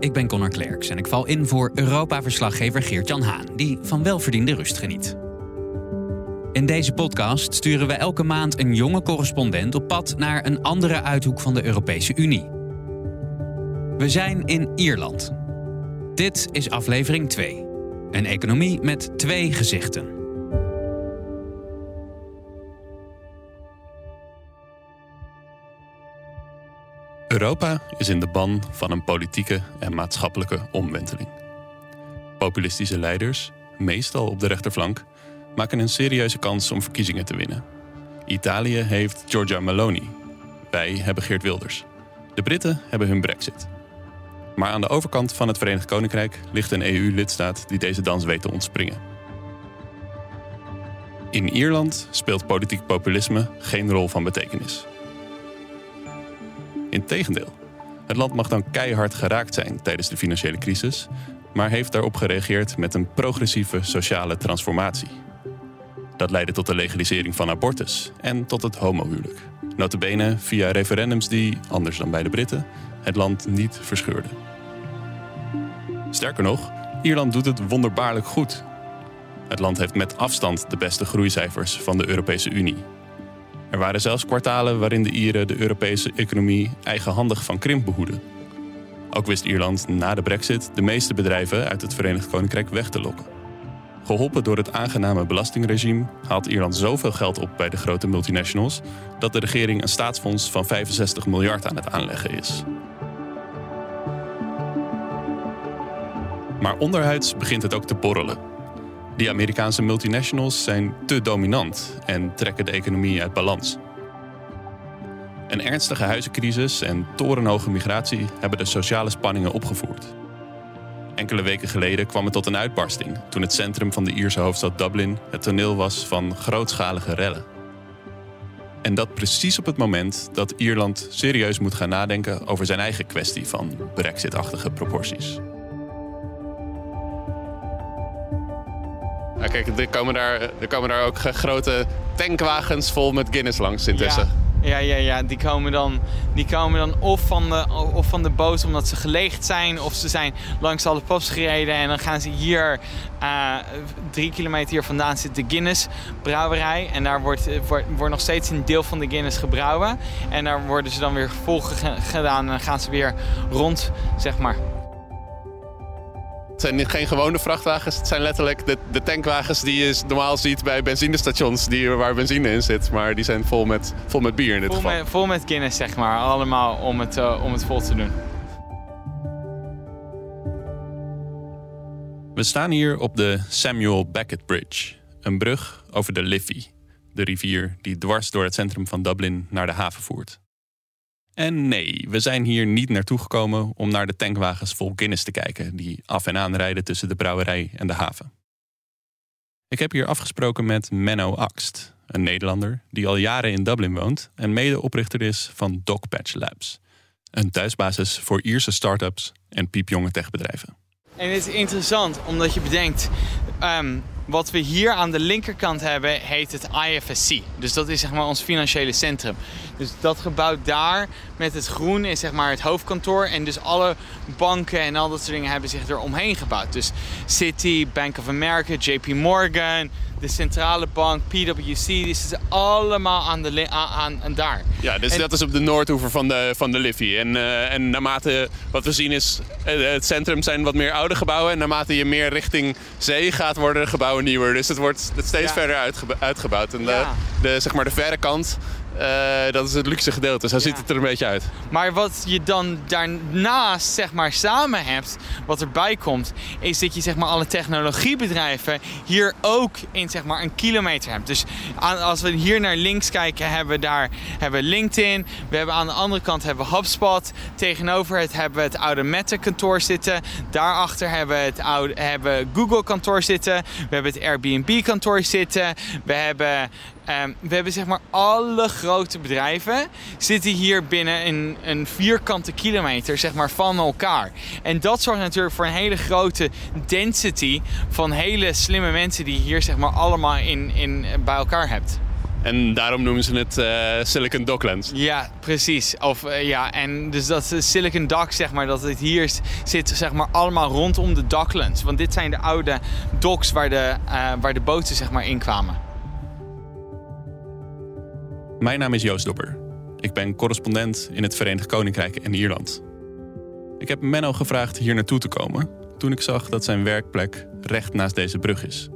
Ik ben Connor Klerks en ik val in voor Europa-verslaggever Geert-Jan Haan, die van welverdiende rust geniet. In deze podcast sturen we elke maand een jonge correspondent op pad naar een andere uithoek van de Europese Unie. We zijn in Ierland. Dit is aflevering 2. Een economie met twee gezichten. Europa is in de ban van een politieke en maatschappelijke omwenteling. Populistische leiders, meestal op de rechterflank, maken een serieuze kans om verkiezingen te winnen. Italië heeft Giorgia Meloni. Wij hebben Geert Wilders. De Britten hebben hun brexit. Maar aan de overkant van het Verenigd Koninkrijk ligt een EU-lidstaat die deze dans weet te ontspringen. In Ierland speelt politiek populisme geen rol van betekenis. Integendeel, het land mag dan keihard geraakt zijn tijdens de financiële crisis, maar heeft daarop gereageerd met een progressieve sociale transformatie. Dat leidde tot de legalisering van abortus en tot het homohuwelijk. Notabene via referendums die, anders dan bij de Britten, het land niet verscheurden. Sterker nog, Ierland doet het wonderbaarlijk goed. Het land heeft met afstand de beste groeicijfers van de Europese Unie. Er waren zelfs kwartalen waarin de Ieren de Europese economie eigenhandig van krimp behoeden. Ook wist Ierland na de brexit de meeste bedrijven uit het Verenigd Koninkrijk weg te lokken. Geholpen door het aangename belastingregime haalt Ierland zoveel geld op bij de grote multinationals dat de regering een staatsfonds van 65 miljard aan het aanleggen is. Maar onderhuids begint het ook te borrelen. Die Amerikaanse multinationals zijn te dominant en trekken de economie uit balans. Een ernstige huizencrisis en torenhoge migratie hebben de sociale spanningen opgevoerd. Enkele weken geleden kwam het tot een uitbarsting toen het centrum van de Ierse hoofdstad Dublin het toneel was van grootschalige rellen. En dat precies op het moment dat Ierland serieus moet gaan nadenken over zijn eigen kwestie van brexit-achtige proporties. Kijk, er komen, daar, er komen daar ook grote tankwagens vol met Guinness langs intussen. Ja, ja, ja. Die, komen dan, die komen dan of van, de, of van de boot omdat ze geleegd zijn, of ze zijn langs alle pubs gereden. En dan gaan ze hier, uh, drie kilometer hier vandaan zit de Guinness brouwerij. En daar wordt, wordt, wordt nog steeds een deel van de Guinness gebrouwen. En daar worden ze dan weer vol gedaan en dan gaan ze weer rond, zeg maar. Het zijn geen gewone vrachtwagens. Het zijn letterlijk de, de tankwagens die je normaal ziet bij benzinestations die, waar benzine in zit. Maar die zijn vol met, vol met bier in dit vol geval. Met, vol met Guinness, zeg maar. Allemaal om het, uh, om het vol te doen. We staan hier op de Samuel Beckett Bridge. Een brug over de Liffey. De rivier die dwars door het centrum van Dublin naar de haven voert. En nee, we zijn hier niet naartoe gekomen om naar de tankwagens vol Guinness te kijken die af en aan rijden tussen de brouwerij en de haven. Ik heb hier afgesproken met Menno Axt, een Nederlander die al jaren in Dublin woont en medeoprichter is van Dogpatch Labs, een thuisbasis voor Ierse start-ups en piepjonge techbedrijven. En het is interessant omdat je bedenkt, um, wat we hier aan de linkerkant hebben, heet het IFSC. Dus dat is zeg maar ons financiële centrum. Dus dat gebouw daar met het groen is zeg maar het hoofdkantoor. En dus alle banken en al dat soort dingen hebben zich er omheen gebouwd. Dus Citi, Bank of America, JP Morgan, de centrale bank, PwC, die zitten allemaal aan, de, aan, aan daar. Ja, dus dat is op de noordoever van de, van de Liffey. En, uh, en naarmate wat we zien is, uh, het centrum zijn wat meer oude gebouwen. En naarmate je meer richting zee gaat, worden de gebouwen nieuwer. Dus het wordt steeds ja. verder uitge uitgebouwd. En de, Ja. de, zeg maar de verre kant Eh, dat is het luxe gedeelte. Zo ziet het er een beetje uit. Maar wat je dan daarnaast zeg maar samen hebt, wat erbij komt, is dat je zeg maar alle technologiebedrijven hier ook in zeg maar een kilometer hebt. Dus als we hier naar links kijken, hebben we daar hebben we LinkedIn. We hebben aan de andere kant hebben we HubSpot. Tegenover het hebben we het oude Meta kantoor zitten. Daarachter hebben we het oude hebben Google kantoor zitten. We hebben het Airbnb kantoor zitten. We hebben Ehm, we hebben zeg maar alle grote bedrijven zitten hier binnen een, een vierkante kilometer zeg maar, van elkaar. En dat zorgt natuurlijk voor een hele grote density van hele slimme mensen die je hier zeg maar, allemaal in, in, bij elkaar hebt. En daarom noemen ze het uh, Silicon Docklands. Ja, precies. Of, uh, ja, en dus dat Silicon Dock, zeg maar, dat het hier zit zeg maar, allemaal rondom de Docklands. Want dit zijn de oude docks waar de, uh, waar de boten zeg maar, in kwamen. Mijn naam is Joost Dobber. Ik ben correspondent in het Verenigd Koninkrijk en Ierland. Ik heb Menno gevraagd hier naartoe te komen toen ik zag dat zijn werkplek recht naast deze brug is.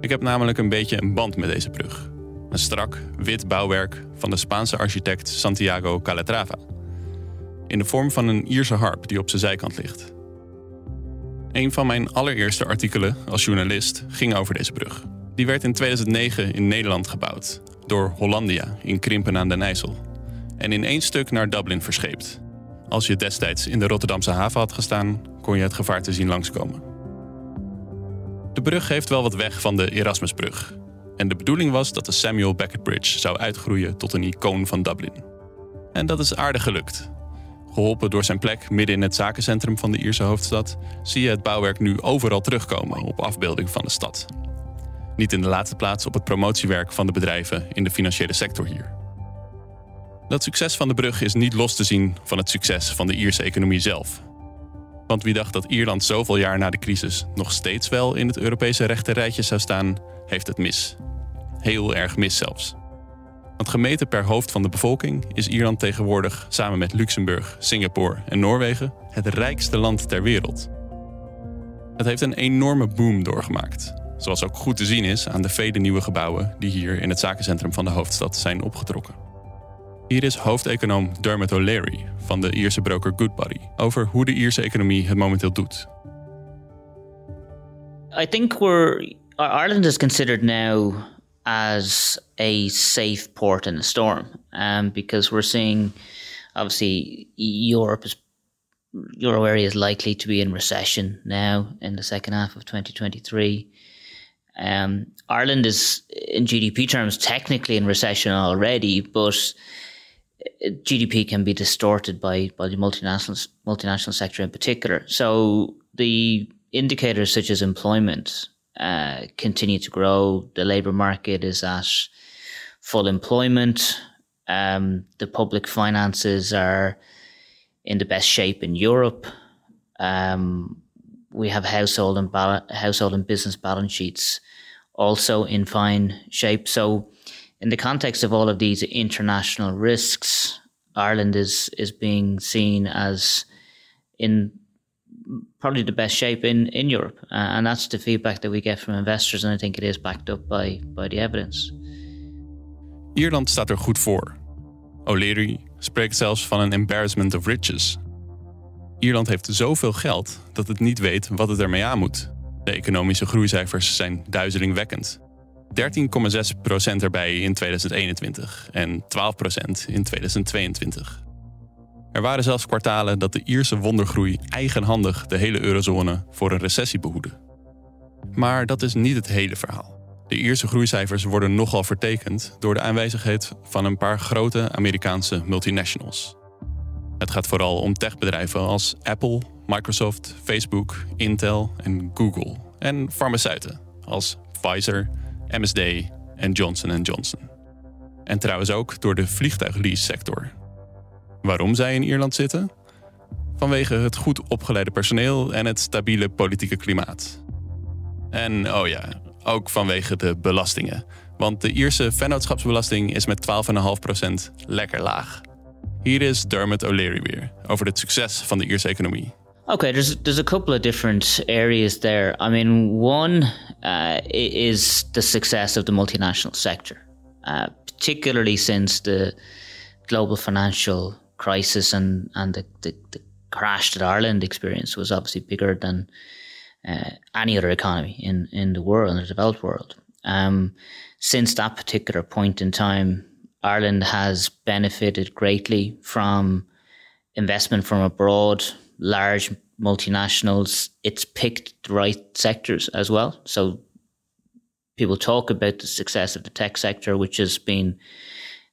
Ik heb namelijk een beetje een band met deze brug. Een strak, wit bouwwerk van de Spaanse architect Santiago Calatrava. In de vorm van een Ierse harp die op zijn zijkant ligt. Een van mijn allereerste artikelen als journalist ging over deze brug. Die werd in 2009 in Nederland gebouwd door Hollandia in Krimpen aan den IJssel en in één stuk naar Dublin verscheept. Als je destijds in de Rotterdamse haven had gestaan, kon je het gevaar te zien langskomen. De brug heeft wel wat weg van de Erasmusbrug. En de bedoeling was dat de Samuel Beckett Bridge zou uitgroeien tot een icoon van Dublin. En dat is aardig gelukt. Geholpen door zijn plek midden in het zakencentrum van de Ierse hoofdstad, zie je het bouwwerk nu overal terugkomen op afbeelding van de stad. Niet in de laatste plaats op het promotiewerk van de bedrijven in de financiële sector hier. Dat succes van de brug is niet los te zien van het succes van de Ierse economie zelf. Want wie dacht dat Ierland zoveel jaar na de crisis nog steeds wel in het Europese rechterrijtje zou staan, heeft het mis. Heel erg mis zelfs. Want gemeten per hoofd van de bevolking is Ierland tegenwoordig samen met Luxemburg, Singapore en Noorwegen het rijkste land ter wereld. Het heeft een enorme boom doorgemaakt Zoals ook goed te zien is aan de vele nieuwe gebouwen die hier in het zakencentrum van de hoofdstad zijn opgetrokken. Hier is hoofdeconoom Dermot O'Leary van de Ierse broker Goodbody over hoe de Ierse economie het momenteel doet. I think we're Ireland is considered now as a safe port in a storm, um, because we're seeing obviously Europe is euro area is likely to be in recession now in the second half of 2023. Um, Ireland is, in GDP terms, technically in recession already, but uh, GDP can be distorted by, by the multinational multinational sector in particular. So the indicators such as employment uh, continue to grow. The labour market is at full employment. Um, the public finances are in the best shape in Europe. Um, we have household and bal- household and business balance sheets also in fine shape. So, in the context of all of these international risks, Ireland is is being seen as in probably the best shape in in Europe, uh, and that's the feedback that we get from investors, and I think it is backed up by by the evidence. Ierland staat er goed voor. O'Leary spreekt zelfs van een embarrassment of riches. Ierland heeft zoveel geld dat het niet weet wat het ermee aan moet. De economische groeicijfers zijn duizelingwekkend. 13,6% erbij in 2021 en 12% in 2022. Er waren zelfs kwartalen dat de Ierse wondergroei eigenhandig de hele eurozone voor een recessie behoedde. Maar dat is niet het hele verhaal. De Ierse groeicijfers worden nogal vertekend door de aanwezigheid van een paar grote Amerikaanse multinationals. Het gaat vooral om techbedrijven als Apple, Microsoft, Facebook, Intel en Google. En farmaceuten als Pfizer, MSD en Johnson Johnson. En trouwens ook door de vliegtuiglease-sector. Waarom zij in Ierland zitten? Vanwege het goed opgeleide personeel en het stabiele politieke klimaat. En oh ja, ook vanwege de belastingen. Want de Ierse vennootschapsbelasting is met 12,5% lekker laag. Hier is Dermot O'Leary weer over het succes van de Ierse economie. Okay, there's there's a couple of different areas there. I mean, one uh, is the success of the multinational sector, uh, particularly since the global financial crisis and, and the, the, the crash that Ireland experienced was obviously bigger than uh, any other economy in, in the world, in the developed world. Um, since that particular point in time, Ireland has benefited greatly from investment from abroad, large multinationals. It's picked the right sectors as well. So people talk about the success of the tech sector, which has been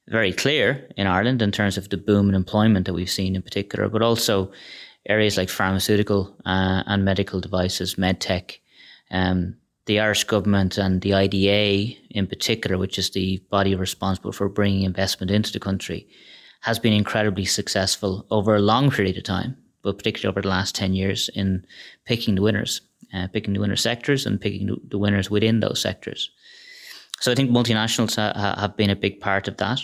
very clear in Ireland in terms of the boom in employment that we've seen in particular, but also areas like pharmaceutical uh, and medical devices, medtech. Um, the Irish government and the IDA in particular, which is the body responsible for bringing investment into the country, has been incredibly successful over a long period of time, but particularly over the last 10 years in picking the winners, uh, picking the winner sectors and picking the winners within those sectors. So I think multinationals ha- have been a big part of that.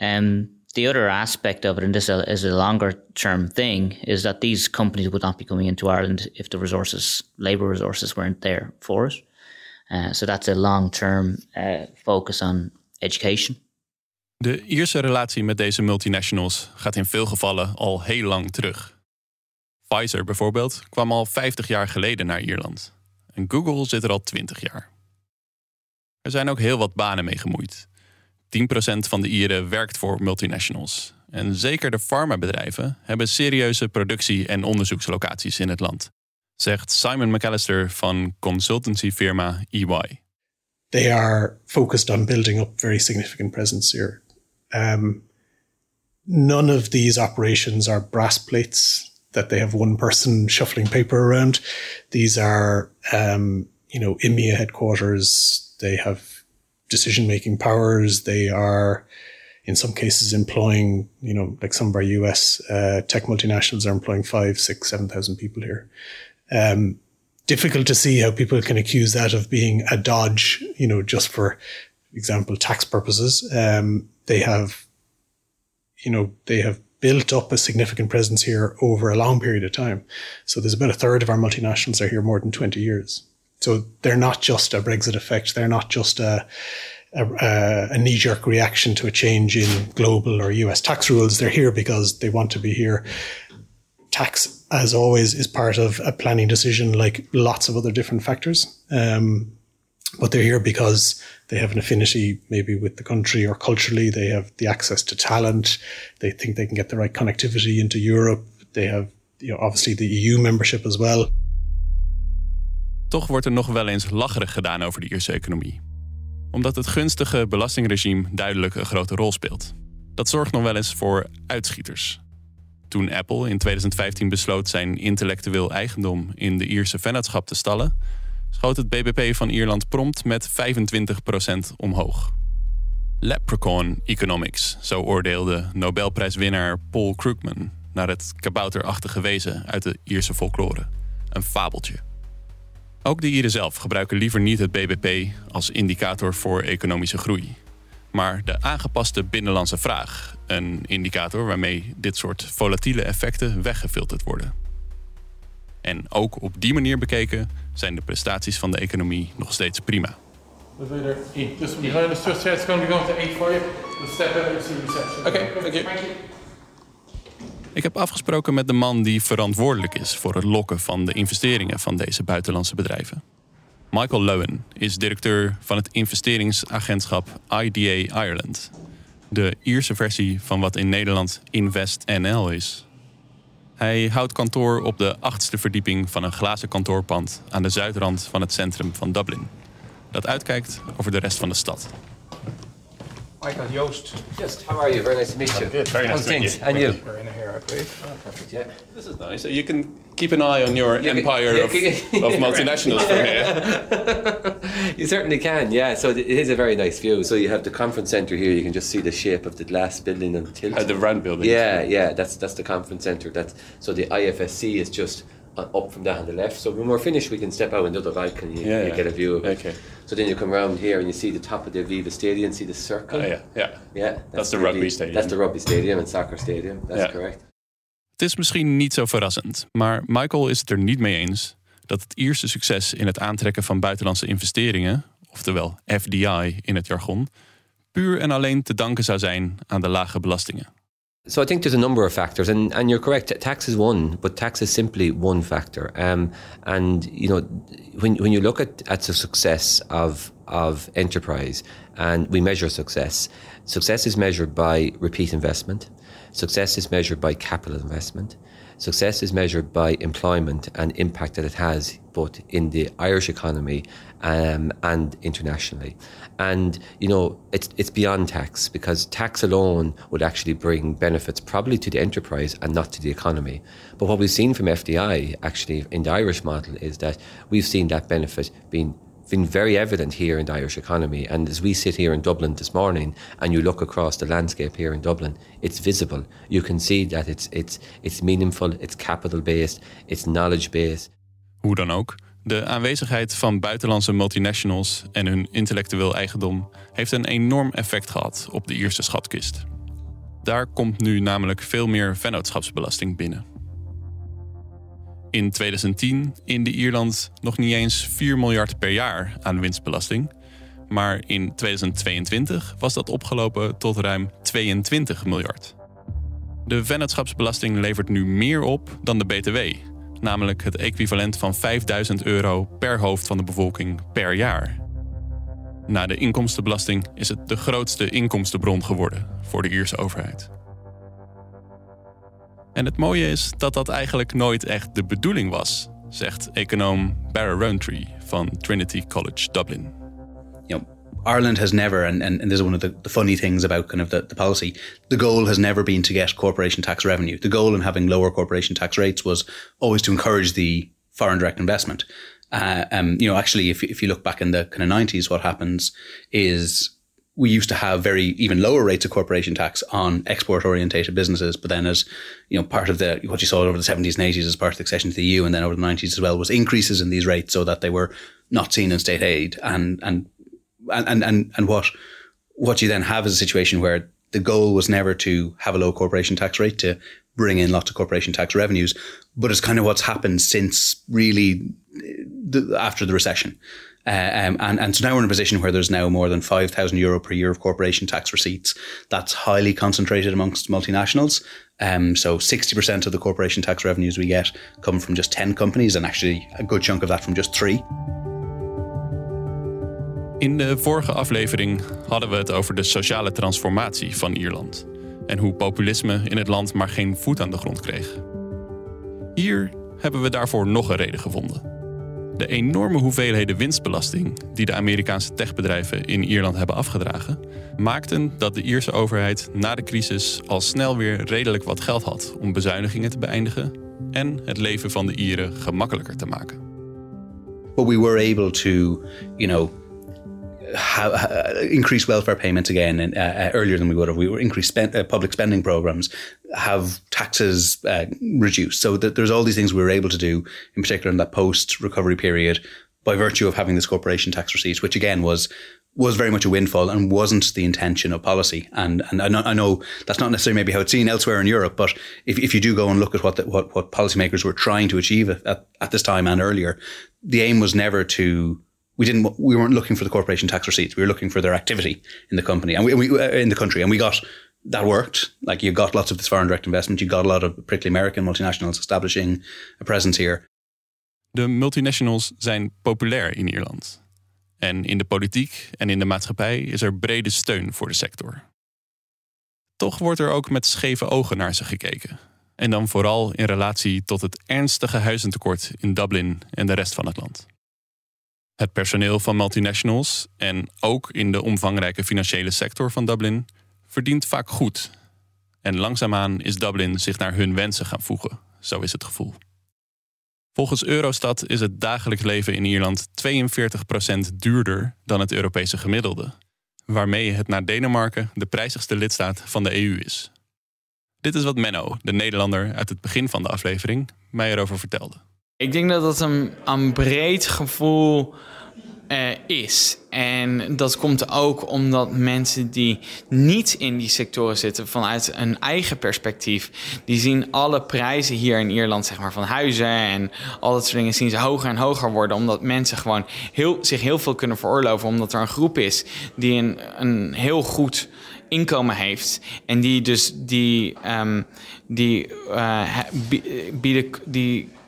Um, the other aspect of it, and this is a longer term thing, is that these companies would not be coming into Ireland if the resources, labour resources, weren't there for it. Uh, so that's a long term uh, focus on education. De Ierse relatie met deze multinationals gaat in veel gevallen al heel lang terug. Pfizer bijvoorbeeld kwam al 50 jaar geleden naar Ierland. En Google zit er al 20 jaar. Er zijn ook heel wat banen mee gemoeid. 10% van de Ieren werkt voor multinationals. En zeker de farmabedrijven hebben serieuze productie- en onderzoekslocaties in het land, zegt Simon McAllister van consultancyfirma EY. They are focused on building up very significant presence here. Um, none of these operations are brass plates that they have one person shuffling paper around. These are, um, you know, EMEA headquarters. They have decision making powers. They are, in some cases, employing, you know, like some of our US uh, tech multinationals are employing five, six, seven thousand people here. Um, difficult to see how people can accuse that of being a dodge, you know, just for example, tax purposes. Um, they have, you know, they have built up a significant presence here over a long period of time. So there's about a third of our multinationals are here more than 20 years. So they're not just a Brexit effect. They're not just a, a, a knee jerk reaction to a change in global or US tax rules. They're here because they want to be here. Tax, as always, is part of a planning decision, like lots of other different factors. Um, but they're here because they have an affinity maybe with the country or culturally. They have the access to talent. They think they can get the right connectivity into Europe. They have, you know, obviously the EU membership as well. Toch wordt er nog wel eens lacherig gedaan over de Ierse economie. Omdat het gunstige belastingregime duidelijk een grote rol speelt. Dat zorgt nog wel eens voor uitschieters. Toen Apple in 2015 besloot zijn intellectueel eigendom in de Ierse vennootschap te stallen, schoot het BBP van Ierland prompt met 25% omhoog. Leprechaun Economics, zo oordeelde Nobelprijswinnaar Paul Krugman naar het kabouterachtige wezen uit de Ierse folklore. Een fabeltje. Ook de Ieren zelf gebruiken liever niet het BBP als indicator voor economische groei. Maar de aangepaste binnenlandse vraag, een indicator waarmee dit soort volatiele effecten weggefilterd worden. En ook op die manier bekeken zijn de prestaties van de economie nog steeds prima. Ik heb afgesproken met de man die verantwoordelijk is voor het lokken van de investeringen van deze buitenlandse bedrijven. Michael Lowen is directeur van het investeringsagentschap IDA Ireland. De Ierse versie van wat in Nederland Invest NL is. Hij houdt kantoor op de achtste verdieping van een glazen kantoorpand aan de zuidrand van het centrum van Dublin. Dat uitkijkt over de rest van de stad. Michael Yost. Just, how are you? Very nice to meet you. I'm Good, very nice to meet you. And you? We're in here, I believe. Perfect, yeah. This is nice. So you can keep an eye on your Yeah, empire yeah, of, yeah, of multinationals from here. you certainly can, yeah. So it is a very nice view. So you have the conference centre here. You can just see the shape of the glass building and the tilt. Uh, the Rand building. yeah, yeah. That's that's the conference centre. That's so the IFSC is just up from that on the left. So when we're finished, we can step out into the. You, Yeah, you yeah. get a view of it. Okay. So then you come around here and you see the top of the Aviva Stadium. See the circle. Oh, yeah, yeah. Yeah, That's the rugby stadium. That's the rugby stadium and soccer stadium. That's Yeah. correct. Het is misschien niet zo verrassend, maar Michael is het er niet mee eens dat het Ierse succes in het aantrekken van buitenlandse investeringen, oftewel FDI in het jargon, puur en alleen te danken zou zijn aan de lage belastingen. So I think there's a number of factors, and, and you're correct. Tax is one, but tax is simply one factor. Um, and you know, when when you look at, at the success of of enterprise, and we measure success, success is measured by repeat investment. Success is measured by capital investment. Success is measured by employment and impact that it has both in the Irish economy um, and internationally. And you know, it's it's beyond tax because tax alone would actually bring benefits probably to the enterprise and not to the economy. But what we've seen from FDI actually in the Irish model is that we've seen that benefit being been very evident here in the Irish economy. And as we sit here in Dublin this morning and you look across the landscape here in Dublin, it's visible. You can see that it's, it's, it's meaningful, it's capital based, it's knowledge based. Hoe dan ook, de aanwezigheid van buitenlandse multinationals en hun intellectueel eigendom heeft een enorm effect gehad op de Ierse schatkist. Daar komt nu namelijk veel meer vennootschapsbelasting binnen. In 2010 in de Ierland nog niet eens 4 miljard per jaar aan winstbelasting. Maar in 2022 was dat opgelopen tot ruim 22 miljard. De vennootschapsbelasting levert nu meer op dan de BTW, namelijk het equivalent van 5000 euro per hoofd van de bevolking per jaar. Na de inkomstenbelasting is het de grootste inkomstenbron geworden voor de Ierse overheid. En het mooie is dat dat eigenlijk nooit echt de bedoeling was, zegt econoom Barra Rowntree van Trinity College Dublin. Ireland has never, and, and, and this is one of the, the funny things about kind of the, the policy, the goal has never been to get corporation tax revenue. The goal in having lower corporation tax rates was always to encourage the foreign direct investment. Uh, um, you know, actually, if, if you look back in the kind of 90s, what happens is we used to have very even lower rates of corporation tax on export orientated businesses. But then as, you know, part of the, what you saw over the 70s and 80s as part of the accession to the EU and then over the 90s as well was increases in these rates so that they were not seen in state aid. And, and, and, and, and what, what you then have is a situation where the goal was never to have a low corporation tax rate to bring in lots of corporation tax revenues, but it's kind of what's happened since really the, after the recession. Uh, um, and, and so now we're in a position where there's now more than 5,000 euro per year of corporation tax receipts. That's highly concentrated amongst multinationals. Um, so 60% of the corporation tax revenues we get come from just 10 companies, and actually a good chunk of that from just three. In de vorige aflevering hadden we het over de sociale transformatie van Ierland en hoe populisme in het land maar geen voet aan de grond kreeg. Hier hebben we daarvoor nog een reden gevonden. De enorme hoeveelheden winstbelasting die de Amerikaanse techbedrijven in Ierland hebben afgedragen, maakten dat de Ierse overheid na de crisis al snel weer redelijk wat geld had om bezuinigingen te beëindigen en het leven van de Ieren gemakkelijker te maken. We were able to, you know, increase welfare payments again and, uh, uh, earlier than we would have. We were increased spend, uh, public spending programs, have taxes uh, reduced. So that there's all these things we were able to do, in particular in that post recovery period, by virtue of having this corporation tax receipt, which again was was very much a windfall and wasn't the intention of policy. And and I know, I know that's not necessarily maybe how it's seen elsewhere in Europe, but if, if you do go and look at what the, what what policymakers were trying to achieve at, at this time and earlier, the aim was never to we didn't we weren't looking for the corporation tax receipts. We were looking for their activity in the company and we, uh, in the country, and we got that worked. Like you got lots of this foreign direct investment. You got a lot of particularly American multinationals establishing a presence here. De multinationals zijn populair in Ierland. En in de politiek en in de maatschappij is er brede steun voor de sector. Toch wordt er ook met scheve ogen naar ze gekeken. En dan vooral in relatie tot het ernstige huizentekort in Dublin en de rest van het land. Het personeel van multinationals en ook in de omvangrijke financiële sector van Dublin verdient vaak goed. En langzaamaan is Dublin zich naar hun wensen gaan voegen, zo is het gevoel. Volgens Eurostat is het dagelijks leven in Ierland 42% duurder dan het Europese gemiddelde, waarmee het na Denemarken de prijzigste lidstaat van de EU is. Dit is wat Menno, de Nederlander uit het begin van de aflevering, mij erover vertelde. Ik denk dat dat een, breed gevoel eh, is. En dat komt ook omdat mensen die niet in die sectoren zitten, vanuit een eigen perspectief, die zien alle prijzen hier in Ierland, zeg maar, van huizen en al dat soort dingen, zien ze hoger en hoger worden. Omdat mensen gewoon heel, zich heel veel kunnen veroorloven, omdat er een groep is die een, een heel goed inkomen heeft. En die dus die, um, die uh, bieden die eh,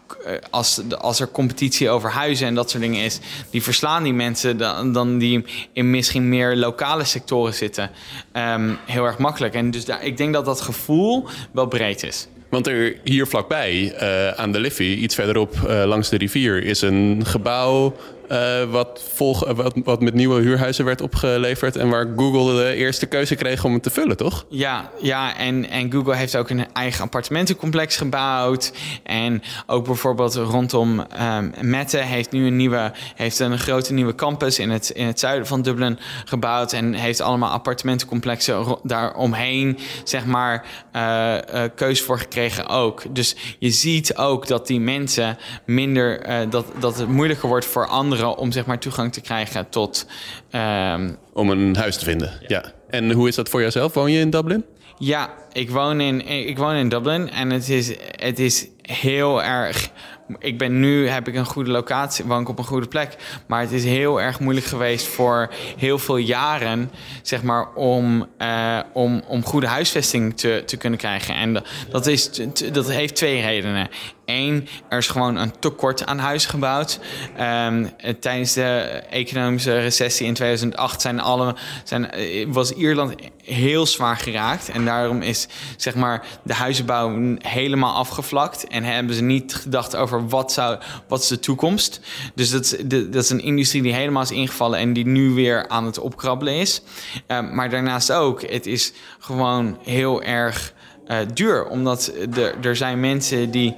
als, als er competitie over huizen en dat soort dingen is, die verslaan die mensen dan, dan die in misschien meer lokale sectoren zitten um, heel erg makkelijk. En dus ik denk dat dat gevoel wel breed is. Want er hier vlakbij, uh, aan de Liffey, iets verderop uh, langs de rivier, is een gebouw uh, wat, volg, wat, wat met nieuwe huurhuizen werd opgeleverd. En waar Google de eerste keuze kreeg om het te vullen, toch? Ja, ja en, en Google heeft ook een eigen appartementencomplex gebouwd. En ook bijvoorbeeld rondom um, Mette heeft nu een, nieuwe, heeft een grote nieuwe campus in het, in het zuiden van Dublin gebouwd. En heeft allemaal appartementencomplexen daaromheen, zeg maar, uh, keuze voor gekregen ook. Dus je ziet ook dat die mensen minder, dat, dat het moeilijker wordt voor anderen om zeg maar toegang te krijgen tot. Um... Om een huis te vinden. Ja. En hoe is dat voor jezelf? Woon je in Dublin? Ja, ik woon in, ik woon in Dublin en het is, het is heel erg. Ik ben nu heb ik een goede locatie, woon ik op een goede plek. Maar het is heel erg moeilijk geweest voor heel veel jaren, zeg maar, om, uh, om, om goede huisvesting te, te kunnen krijgen. En dat, is, dat heeft twee redenen. Eén, er is gewoon een tekort aan huizen gebouwd. Um, tijdens de economische recessie in 2008 zijn alle, zijn, was Ierland heel zwaar geraakt. En daarom is zeg maar, de huizenbouw helemaal afgevlakt. En hebben ze niet gedacht over wat, zou, wat is de toekomst. Dus dat is, dat is een industrie die helemaal is ingevallen en die nu weer aan het opkrabbelen is. Um, maar daarnaast ook, het is gewoon heel erg uh, duur. Omdat er, er zijn mensen die,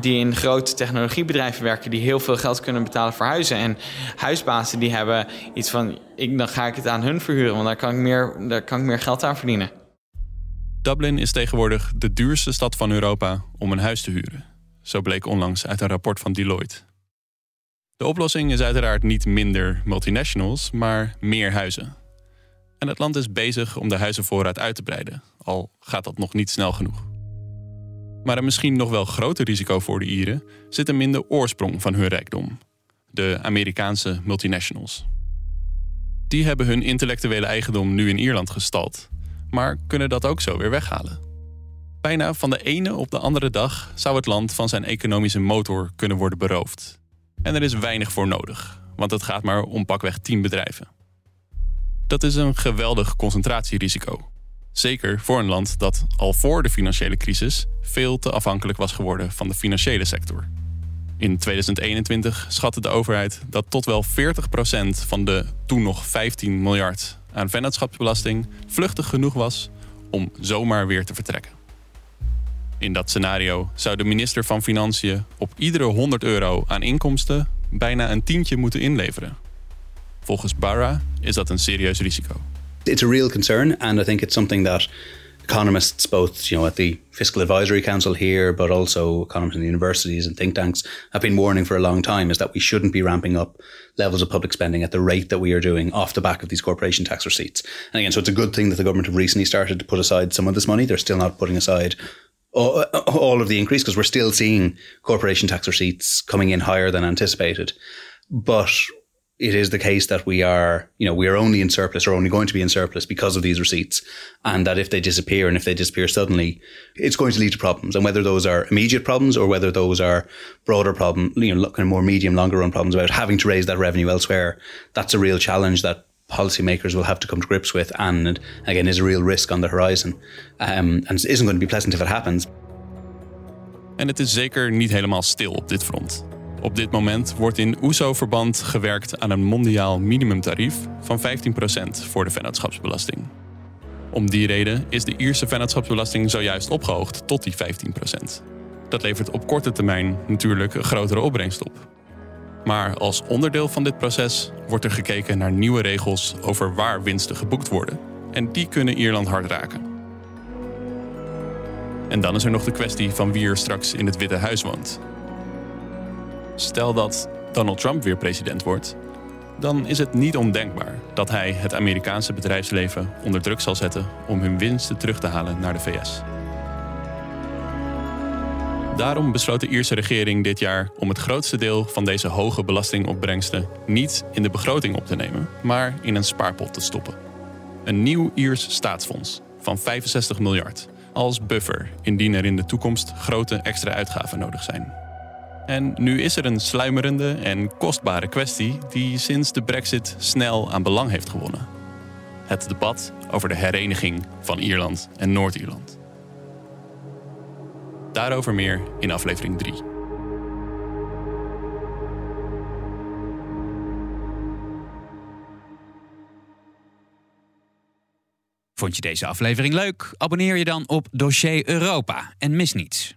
die in grote technologiebedrijven werken... die heel veel geld kunnen betalen voor huizen. En huisbazen die hebben iets van... Ik, dan ga ik het aan hun verhuren, want daar kan ik meer, daar kan ik meer geld aan verdienen. Dublin is tegenwoordig de duurste stad van Europa om een huis te huren. Zo bleek onlangs uit een rapport van Deloitte. De oplossing is uiteraard niet minder multinationals, maar meer huizen. En het land is bezig om de huizenvoorraad uit te breiden, al gaat dat nog niet snel genoeg. Maar een misschien nog wel groter risico voor de Ieren zit hem in de oorsprong van hun rijkdom: de Amerikaanse multinationals. Die hebben hun intellectuele eigendom nu in Ierland gestald, maar kunnen dat ook zo weer weghalen. Bijna van de ene op de andere dag zou het land van zijn economische motor kunnen worden beroofd. En er is weinig voor nodig, want het gaat maar om pakweg 10 bedrijven. Dat is een geweldig concentratierisico. Zeker voor een land dat al voor de financiële crisis veel te afhankelijk was geworden van de financiële sector. In 2021 schatte de overheid dat tot wel 40% van de toen nog 15 miljard aan vennootschapsbelasting vluchtig genoeg was om zomaar weer te vertrekken. In dat scenario zou de minister van Financiën op iedere 100 euro aan inkomsten bijna een tientje moeten inleveren. Volgens Barra is dat een serieus risico. It's a real concern and I think it's something that economists both you know at the fiscal advisory council here but also economists in the universities and think tanks have been warning for a long time is that we shouldn't be ramping up levels of public spending at the rate that we are doing off the back of these corporation tax receipts and again so it's a good thing that the government have recently started to put aside some of this money they're still not putting aside all of the increase because we're still seeing corporation tax receipts coming in higher than anticipated. But it is the case that we are, you know, we are only in surplus or only going to be in surplus because of these receipts. And that if they disappear and if they disappear suddenly, it's going to lead to problems. And whether those are immediate problems or whether those are broader problem, you know, kind of more medium, longer run problems about having to raise that revenue elsewhere, that's a real challenge that policymakers will have to come to grips with, and again, is a real risk on the horizon. Um, and isn't going to be pleasant if it happens. En het is zeker niet helemaal stil op dit front. Op dit moment wordt in OESO-verband gewerkt aan een mondiaal minimumtarief van 15% voor de vennootschapsbelasting. Om die reden is de Ierse vennootschapsbelasting zojuist opgehoogd tot die 15%. Dat levert op korte termijn natuurlijk een grotere opbrengst op. Maar als onderdeel van dit proces wordt er gekeken naar nieuwe regels over waar winsten geboekt worden. En die kunnen Ierland hard raken. En dan is er nog de kwestie van wie er straks in het Witte Huis woont. Stel dat Donald Trump weer president wordt, dan is het niet ondenkbaar dat hij het Amerikaanse bedrijfsleven onder druk zal zetten om hun winsten terug te halen naar de VS. Daarom besloot de Ierse regering dit jaar om het grootste deel van deze hoge belastingopbrengsten niet in de begroting op te nemen, maar in een spaarpot te stoppen. Een nieuw Iers staatsfonds van 65 miljard als buffer indien er in de toekomst grote extra uitgaven nodig zijn. En nu is er een sluimerende en kostbare kwestie die sinds de Brexit snel aan belang heeft gewonnen. Het debat over de hereniging van Ierland en Noord-Ierland. Daarover meer in aflevering 3. Vond je deze aflevering leuk? Abonneer je dan op Dossier Europa en mis niets.